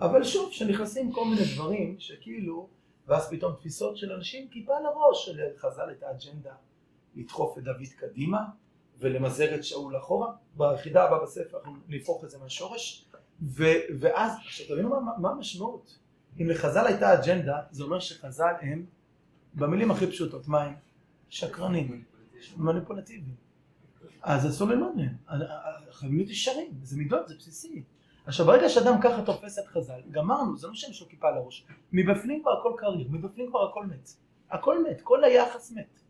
אבל שוב, שנכנסים כל מיני דברים שכאילו, ואז פתאום תפיסות של אנשים כיפה על הראש, של חז"ל את האג'נדה, לדחוף את דוד קדימה ולמזער את שאול אחורה, ביחידה הבאה בספר אנחנו נהפוך את זה מהשורש, ואז, עכשיו תבינו מה המשמעות, אם לחז"ל הייתה אג'נדה, זה אומר שחז"ל הם, במילים הכי פשוטות, מה הם? שקרנים, מניפולטיביים. אז אסור ללמוד מהם, חייבים להיות ישרים, זה מידות, זה בסיסי. עכשיו ברגע שאדם ככה תופס את חז"ל, גמרנו, זה לא שאין לו כיפה על הראש. מבפנים כבר הכל קריר, מבפנים כבר הכל מת. הכל מת, כל היחס מת.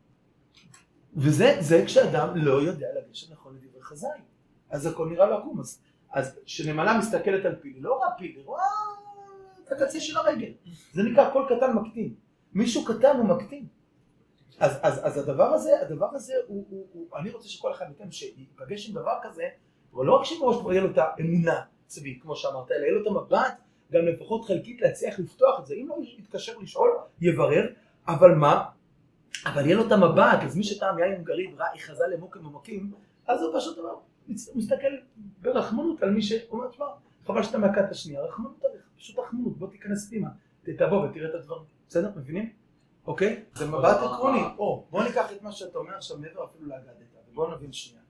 וזה זה כשאדם לא יודע לגשת נכון לדברי חז"ל. אז הכל נראה לו עקום. אז, אז כשנמלה מסתכלת על פיל, היא לא רואה פיל, היא רואה הקצה של הרגל. זה נקרא כל קטן מקטין. מישהו קטן הוא מקטין. אז, אז, אז הדבר הזה, הדבר הזה הוא, הוא, הוא, אני רוצה שכל אחד מכם שיפגש עם דבר כזה, אבל לא רק שמראש כבר יהיה לו את האמונה, צבי, כמו שאמרת, אלא יהיה לו את המבט, גם לפחות חלקית להצליח לפתוח את זה. אם לא יתקשר לשאול, יברר, אבל מה? אבל יהיה לו את המבט, אז מי שטעם יין וראה איך חז"ל למוקים ומוקים, אז הוא פשוט אומר, מסתכל ברחמנות על מי שאומר, תשמע, חבל שאתה מהכת השנייה, רחמנות עליך, פשוט רחמנות, בוא תיכנס פנימה, תבוא ותראה את הדברים, בסדר? מבינים? אוקיי? זה מבט עקרוני. או, בוא ניקח את מה שאתה אומר עכשיו מעבר אפילו לאגדתא, ובואו נבין שנייה.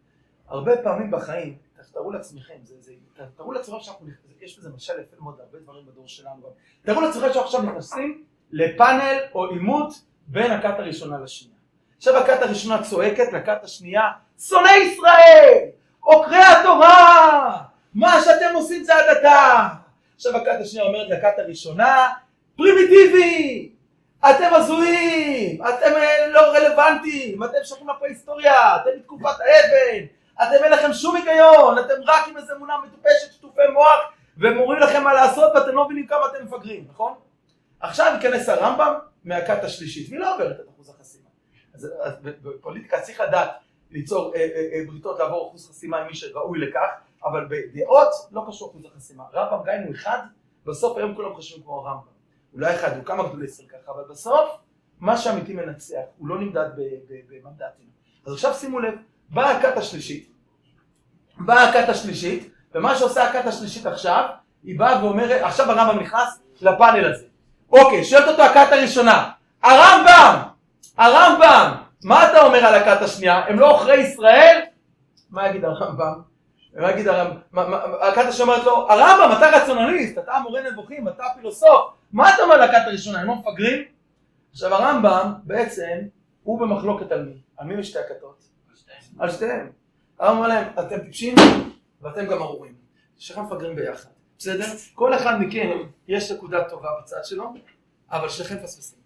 הרבה פעמים בחיים, תארו לעצמכם, זה, זה, תארו לעצמכם שאנחנו, נכ- יש בזה משל יפה מאוד להרבה דברים בדור שלנו, גם. תארו לעצמכם שאנחנו עכשיו נכנסים לפאנל או עימות בין הכת הראשונה לשנייה. עכשיו הכת הראשונה צועקת לכת השנייה, שונאי ישראל! עוקרי התורה! מה שאתם עושים זה הדתה! עכשיו הכת השנייה אומרת לכת הראשונה, פרימיטיבי! אתם הזויים! אתם אה, לא רלוונטיים! אתם שייכים לפרה-היסטוריה! אתם מתקופת האבן! אתם אין לכם שום היגיון! אתם רק עם איזה אמונה מטופשת, שטופי מוח, והם אומרים לכם מה לעשות ואתם לא מבינים כמה אתם מפגרים, נכון? עכשיו ייכנס הרמב"ם מהכת השלישית, והיא לא עוברת את אחוז החסימה. אז, בפוליטיקה צריך לדעת ליצור אה, אה, בריתות לעבור אחוז חסימה עם מי שראוי לכך, אבל בדעות לא קשור אחוז החסימה. רמב"ם גם אם הוא אחד, בסוף היום כולם חושבים כמו הרמב"ם. הוא לא אחד, הוא כמה גדולי ישראל ככה, אבל בסוף מה שאמיתי מנצח, הוא לא נמדד במנדטים. אז עכשיו שימו לב, באה הכת השלישית, באה הכת השלישית, ומה שעושה הכת השלישית עכשיו, היא באה ואומרת, עכשיו הרמב"ם נכנס לפאנל הזה. אוקיי, שואלת אותו הכת הראשונה, הרמב"ם, הרמב"ם, מה אתה אומר על הכת השנייה? הם לא עוכרי ישראל? מה יגיד הרמב"ם? מה יגיד הרמב"ם? הכת השנייה אומרת לו, הרמב"ם, אתה רציונליסט, אתה מורה נבוכים, אתה פילוסוף, מה אתה אומר על הכת הראשונה? הם לא מפגרים? עכשיו הרמב"ם בעצם, הוא במחלוקת על מי? על מי משתי הכתות? על שתיהם. הרמב"ם אומר להם, אתם טיפשים ואתם גם ארורים. שניכם מפגרים ביחד. בסדר? כל אחד מכם יש נקודה טובה בצד שלו, אבל שניכם מפספסים.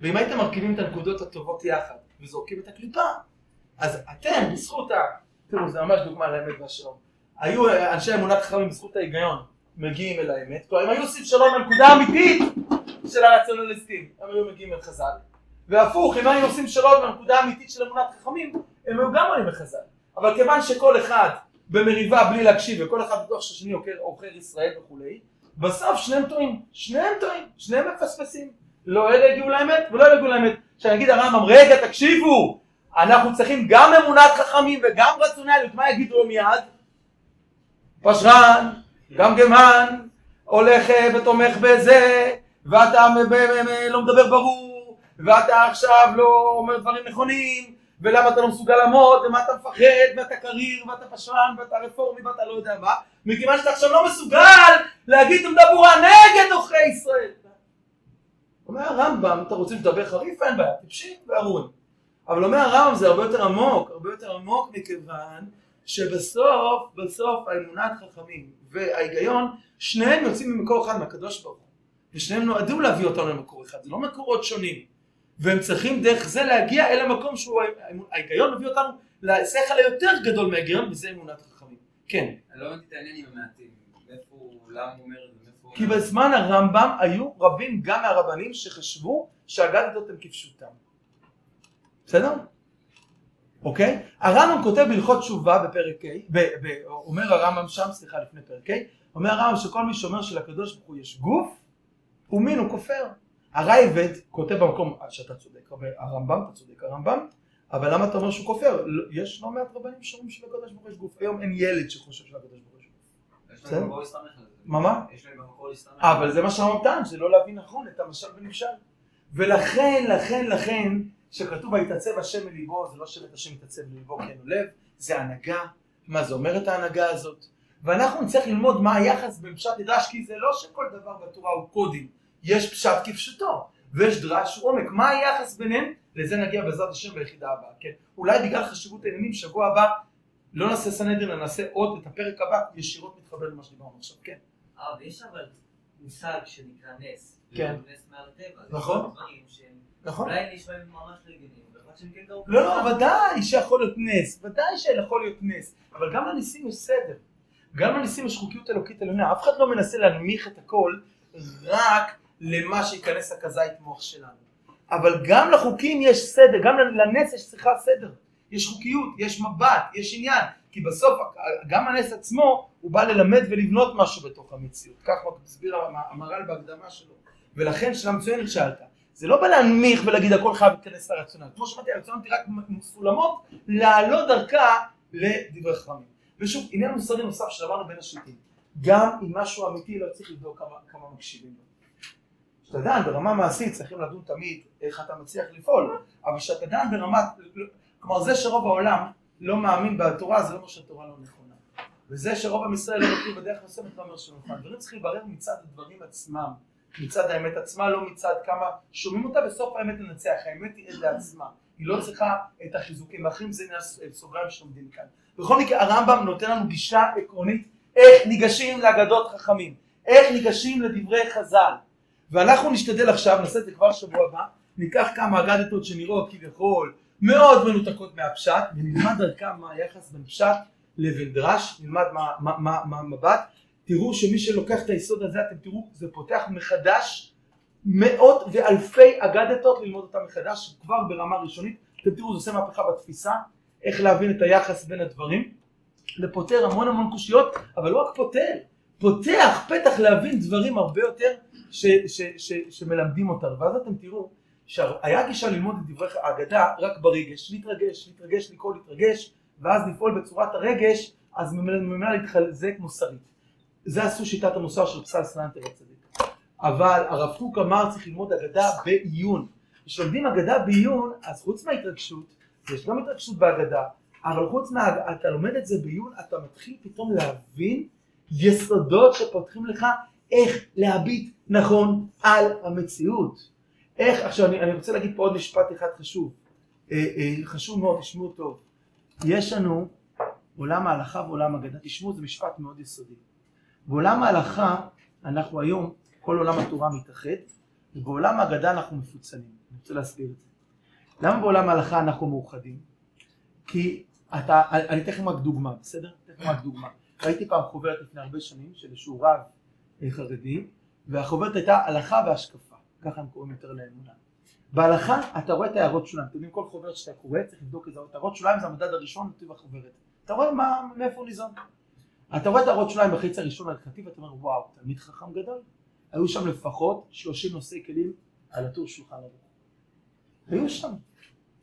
ואם הייתם מרכיבים את הנקודות הטובות יחד וזורקים את הקליפה, אז אתם בזכות ה... תראו, זה ממש דוגמה לאמת והשלום. היו אה, אנשי אמונת חכמים בזכות ההיגיון מגיעים אל האמת, כלומר הם היו עושים שלום לנקודה האמיתית של הרציונליסטים, הם היו מגיעים אל חז"ל, והפוך, אם היו עושים שלום לנקודה האמיתית של אמונת חכמים, הם היו גם עולים לחז"ל. אבל כיוון שכל אחד במריבה בלי להקשיב וכל אחד בטוח שהשני עוכר ישראל וכולי, בסוף שניהם טועים, שניהם טועים, שניהם מפספסים. לא אלה הגיעו לאמת ולא אלה הגיעו לאמת. עכשיו יגיד הרמב"ם, רגע תקשיבו, אנחנו צריכים גם אמונת חכמים וגם רציונליות, מה יגידו לו מיד? פשרן, גם גמן, הולך אה, ותומך בזה, ואתה לא מדבר ברור, ואתה עכשיו לא אומר דברים נכונים, ולמה אתה לא מסוגל לעמוד, ומה אתה מפחד, ואתה קריר, ואתה פשרן, ואתה רפורמי, ואתה לא יודע מה, מכיוון שאתה עכשיו לא מסוגל להגיד עמדה ברורה נגד עוכרי ישראל. אומר הרמב"ם, אתה רוצה לדבר חריף? אין בעיה, טיפשים וארורים. אבל אומר הרמב"ם זה הרבה יותר עמוק, הרבה יותר עמוק מכיוון שבסוף, בסוף האמונת חכמים וההיגיון, שניהם יוצאים ממקור אחד מהקדוש ברוך הוא. ושניהם נועדו להביא אותנו למקור אחד, זה לא מקורות שונים. והם צריכים דרך זה להגיע אל המקום שהוא, ההיגיון מביא אותנו לשכל היותר גדול מההיגיון, וזה אמונת חכמים. כן. אני לא הבנתי את העניין עם המעטים. איפה הוא, למה הוא אומר את זה. כי בזמן הרמב"ם היו רבים גם מהרבנים שחשבו שהאגדות הן כפשוטם. בסדר? אוקיי? הרמב"ם כותב בהלכות תשובה בפרק ה', אומר הרמב"ם שם, סליחה, לפני פרק ה', אומר הרמב"ם שכל מי שאומר שלקדוש ברוך הוא יש גוף, הוא מין, הוא כופר. הרייבד כותב במקום שאתה צודק, הרמב"ם, אתה צודק הרמב"ם, אבל למה אתה אומר שהוא כופר? לא- יש לא מעט רבנים שאומרים שלקדוש ברוך הוא יש גוף. היום אין ילד שחושב שלקדוש ברוך הוא יש גוף. יש. להם במקור להסתמך על זה. מה, מה? יש להם במקור להסתמך. אבל זה מה שהרמב"ם טען, זה לא להבין נכון את המשל ונמשל. ולכן, לכן, לכן, שכתוב ויתעצב השם מליבו, זה לא שבט השם יתעצב מליבו כן או לב, זה הנהגה, מה זה אומר את ההנהגה הזאת. ואנחנו נצטרך ללמוד מה היחס בין פשט לדרש, כי זה לא שכל דבר בתורה הוא קודים, יש פשט כפשוטו, ויש דרש עומק, מה היחס ביניהם? לזה נגיע בעזרת השם ביחידה הבאה, כן? אולי בגלל חשיבות העניינים, שבוע הבא לא נעשה סנהדרין, אלא נעשה עוד את הפרק הבא, ישירות מתחבר למה שדיברנו עכשיו, כן? אה, ויש אבל מושג שנקרא נס. כן. נס מעל הטבע. נכון. נכון? אולי נשמעים ממש רגילים, כן. לא, לא, ודאי שיכול להיות נס, ודאי שיכול להיות נס, אבל גם לניסים יש סדר. גם לניסים יש חוקיות אלוקית עליונה, אף אחד לא מנסה להנמיך את הכל רק למה שייכנס הכזית מוח שלנו. אבל גם לחוקים יש סדר, גם לנס יש צריכה סדר. יש חוקיות, יש מבט, יש עניין, כי בסוף גם הנס עצמו הוא בא ללמד ולבנות משהו בתוך המציאות, כך מסביר המהר"ל בהקדמה שלו. ולכן שאלה מצוינת שאלת, זה לא בא להנמיך ולהגיד הכל חייב להיכנס לרציונל, כמו שאמרתי הרציונל היא רק סולמות לעלות דרכה לדברי חכמים. ושוב עניין מוסרי נוסף שלמדנו בין השיטים, גם אם משהו אמיתי לא צריך לבדוק כמה, כמה מקשיבים לו. כשאתה דן ברמה מעשית צריכים לדון תמיד איך אתה מצליח לפעול, אבל כשאתה דן ברמת, כלומר זה שרוב העולם לא מאמין בתורה זה לא אומר שהתורה לא נכונה. וזה שרוב עם ישראל לא מכיר בדרך מסוימת לא אומר שהוא נכון. דברים צריכים לברר מצד הדברים עצמם, מצד האמת עצמה, לא מצד כמה שומעים אותה, בסוף האמת לנצח, האמת היא עד לעצמה. היא לא צריכה את החיזוקים האחרים, זה עניין סוגריים שלומדים כאן. בכל מקרה הרמב"ם נותן לנו גישה עקרונית איך ניגשים לאגדות חכמים, איך ניגשים לדברי חז"ל. ואנחנו נשתדל עכשיו, נעשה את זה כבר שבוע הבא, ניקח כמה אגדתות שנראות כביכול מאוד מנותקות מהפשט, ונלמד דרכם מה היחס בין פשט לבין דרש, נלמד מה מבט. תראו שמי שלוקח את היסוד הזה, אתם תראו, זה פותח מחדש מאות ואלפי אגדתות ללמוד אותם מחדש, כבר ברמה ראשונית. אתם תראו, זה עושה מהפכה בתפיסה, איך להבין את היחס בין הדברים. זה פותר המון המון קושיות, אבל לא רק פותר, פותח פתח להבין דברים הרבה יותר ש, ש, ש, שמלמדים אותנו. ואז אתם תראו שהיה גישה ללמוד את דברי האגדה רק ברגש, להתרגש, להתרגש, לקרוא, להתרגש, ואז לפעול בצורת הרגש, אז ממילא להתחזק מוסרית. זה עשו שיטת המוסר של פסל סלנטר הצדיק. אבל הרב קוק אמר צריך ללמוד אגדה בעיון. כשלומדים אגדה בעיון, אז חוץ מההתרגשות, יש גם התרגשות באגדה, אבל חוץ מה... אתה לומד את זה בעיון, אתה מתחיל פתאום להבין יסודות שפותחים לך איך להביט נכון על המציאות. איך, עכשיו אני, אני רוצה להגיד פה עוד משפט אחד חשוב, אה, אה, חשוב מאוד, תשמעו טוב. יש לנו עולם ההלכה ועולם האגדה, תשמעו זה משפט מאוד יסודי. בעולם ההלכה אנחנו היום, כל עולם התורה מתאחד, ובעולם האגדה אנחנו מפוצלים. אני רוצה להסביר את זה. למה בעולם ההלכה אנחנו מאוחדים? כי אתה, אני אתן לכם רק דוגמה, בסדר? אתן לכם רק דוגמה. ראיתי פעם חוברת לפני הרבה שנים של איזשהו רב אה, חרדי, והחוברת הייתה הלכה והשקפה, ככה הם קוראים יותר לאמונה. בהלכה אתה רואה את הערות שוליים, אתם יודעים כל חוברת שאתה קורא צריך לבדוק איזה הערות שוליים זה המדד הראשון נתיב החוברת. אתה רואה מה, מאיפה הוא ניזון. אתה רואה את הערות שוליים בחצי הראשון ההלכתי ואתה אומר וואו, תלמיד חכם גדול. היו שם לפחות 30 נושאי כלים על הטור שולחן ערוך. היו שם.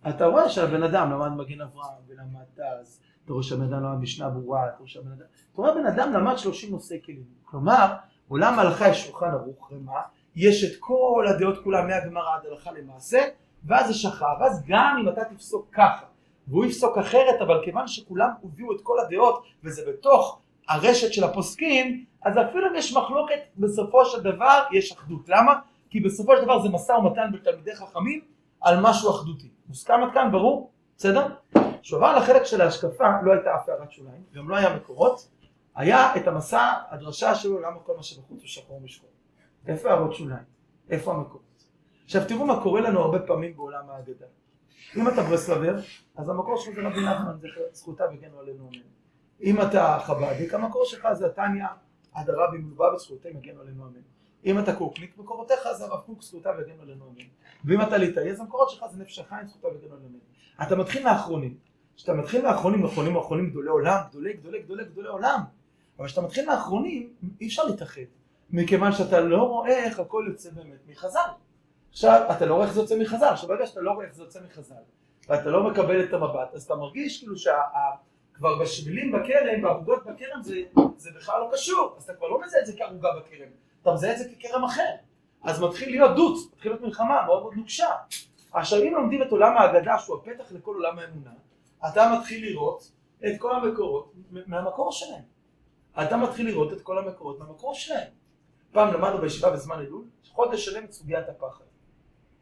אתה רואה שהבן אדם למד מגן אברהם ולמד תז, אתה רואה שהבן אדם למד משנה ברורה, אתה רואה שהבן אדם, אתה רואה בן אדם למד 30 נושאי כלים. כלומר, עולם ההלכה יש שולחן ערוך, ומה? יש את כל הדעות כולם מהגמרא עד הלכה למעשה, ואז זה שכב, ואז גם אם אתה תפסוק ככה, והוא יפסוק אחרת, אבל כיוון שכולם הביאו את כל הדעות, וזה בתוך הרשת של הפוסקים, אז אפילו אם יש מחלוקת, בסופו של דבר יש אחדות. למה? כי בסופו של דבר זה משא ומתן בין תלמידי חכמים על משהו אחדותי. מוסכם עד כאן, ברור? בסדר? כשהוא עבר לחלק של ההשקפה, לא הייתה אף הערת שוליים, גם לא היה מקורות, היה את המסע, הדרשה שלו, למה כל מה שבחוץ הוא שחור משחור. איפה הערות שוליים? איפה המקורות? עכשיו תראו מה קורה לנו הרבה פעמים בעולם ההגדה. אם אתה ברסלבר, אז המקור שלך זה רבי נחמן, זכותה וגנו עלינו אמן. אם אתה חב"דיק, המקור שלך זה התניא, עד הרבי מלובביץ' זכויותיהם יגנו עלינו אמן. אם אתה קוקניק, מקורותיך זה הרב קוק זכותה וגנו עלינו אמן. ואם אתה ליטאי, אז המקורות שלך זה נפש החיים זכותה וגנו עלינו אמן. אתה מתחיל מהאחרונים. כשאתה מתחיל מהאחרונים, האחרונים האחרונים גדולי עולם, גדולי גדולי גדולי גדולי עולם. אבל כשאתה מתחיל מהאחרונים, אי אפשר להתאחד. מכיוון שאתה לא רואה איך הכל יוצא באמת מחז"ל. עכשיו, אתה לא רואה איך זה יוצא מחז"ל. עכשיו, ברגע שאתה לא רואה איך זה יוצא מחז"ל, ואתה לא מקבל את המבט, אז אתה מרגיש כאילו שכבר בשבילים בכרם, בערוגות בכרם זה, זה בכלל לא קשור, אז אתה כבר לא מזהה את זה כערוגה בכרם, אתה מזהה את זה ככרם אחר. אז מתחיל להיות דוץ, מתחיל להיות מלחמה מאוד מאוד נוקשה. עכשיו אם לומדים את עולם ההגדה שהוא הפתח לכל עולם האמונה, אתה מתחיל לראות את כל המקורות מהמקור שלהם. אתה מתחיל לראות את כל המקורות מהמקור שלהם. פעם למדנו בישיבה בזמן אלול, חודש שלם את סוגיית הפחד.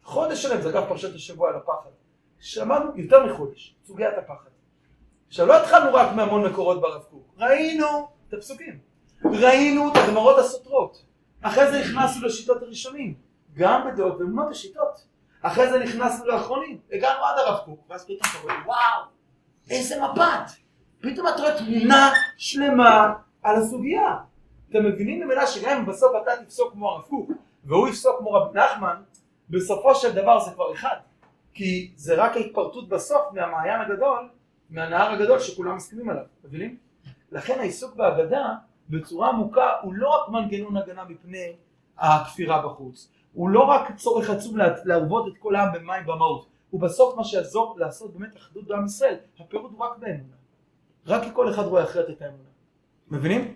חודש שלם, זה אגב פרשת השבוע על הפחד. שמענו יותר מחודש, סוגיית הפחד. עכשיו לא התחלנו רק מהמון מקורות ברב קוק, ראינו את הפסוקים, ראינו את הגמרות הסותרות, אחרי זה נכנסנו לשיטות הראשונים, גם בדעות ואמונות השיטות, אחרי זה נכנסנו לאחרונים, הגענו עד הרב קוק, ואז פתאום אתה רואה וואו, איזה מבט, פתאום אתה רואה תמונה שלמה על הסוגיה, אתם מבינים ממילא שגם אם בסוף אתה תפסוק כמו הרב קוק והוא יפסוק כמו רבי נחמן, בסופו של דבר זה כבר אחד. כי זה רק ההתפרטות בסוף מהמעיין הגדול, מהנהר הגדול שכולם מסכימים עליו, מבינים? לכן העיסוק בהגדה בצורה עמוקה הוא לא רק מנגנון הגנה מפני הכפירה בחוץ, הוא לא רק צורך עצום לה- להרוות את כל העם במים במהות, הוא בסוף מה שיעזור לעשות באמת אחדות בעם ישראל, הפירוט הוא רק באמונה. רק כי כל אחד רואה אחרת את האמונה. מבינים?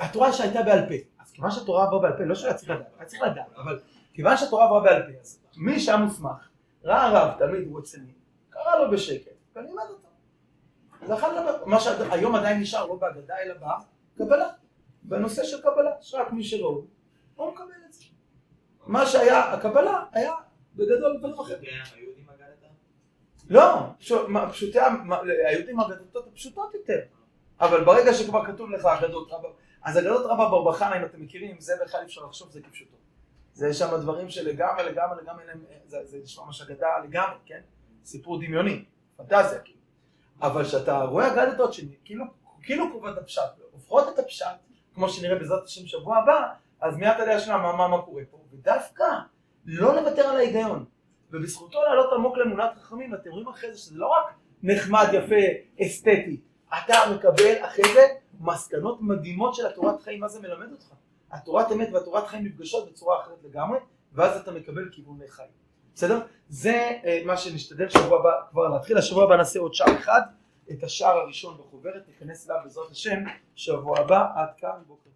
התורה שהייתה בעל פה, אז כיוון שהתורה עברה בעל פה, לא שהיה צריך לדעת, היה צריך לדעת, אבל כיוון שהתורה עברה בעל פה, אז מי שהיה מוסמך, ראה רב, תלמיד הוא רציני, קרא לו בשקט, ולימד אותו. אחד לדבר, מה שהיום עדיין נשאר לא בהגדה אלא בקבלה, בנושא של קבלה, שרק מי שלא, הוא מקבל את זה. מה שהיה, הקבלה היה בגדול דברים אחרים. לא, פשוטי, היהודים האגדות הפשוטות יותר, אבל ברגע שכבר כתוב לך אגדות רבה, אז אגדות רבה ברבחנה אם אתם מכירים, זה בכלל אי אפשר לחשוב זה כפשוטו. זה שם דברים שלגמרי לגמרי לגמרי, זה נשמע ממש אגדה לגמרי, כן? סיפור דמיוני, פנטזיה כאילו. אבל כשאתה רואה אגדות שכאילו כאילו קרובות את הפשט, הופכות את הפשט, כמו שנראה בעזרת השם שבוע הבא, אז מיד אתה יודע שמה, מה, מה, מה קורה פה, ודווקא לא לוותר על ההיגיון. ובזכותו לעלות עמוק לאמונת חכמים, אתם רואים אחרי זה שזה לא רק נחמד, יפה, אסתטי, אתה מקבל אחרי זה מסקנות מדהימות של התורת חיים, מה זה מלמד אותך? התורת אמת והתורת חיים נפגשות בצורה אחרת לגמרי, ואז אתה מקבל כיווני חיים. בסדר? זה אה, מה שנשתדל שבוע הבא כבר להתחיל, השבוע הבא נעשה עוד שער אחד, את השער הראשון בחוברת, ניכנס אליו בעזרת השם, שבוע הבא, עד כאן, בוקר.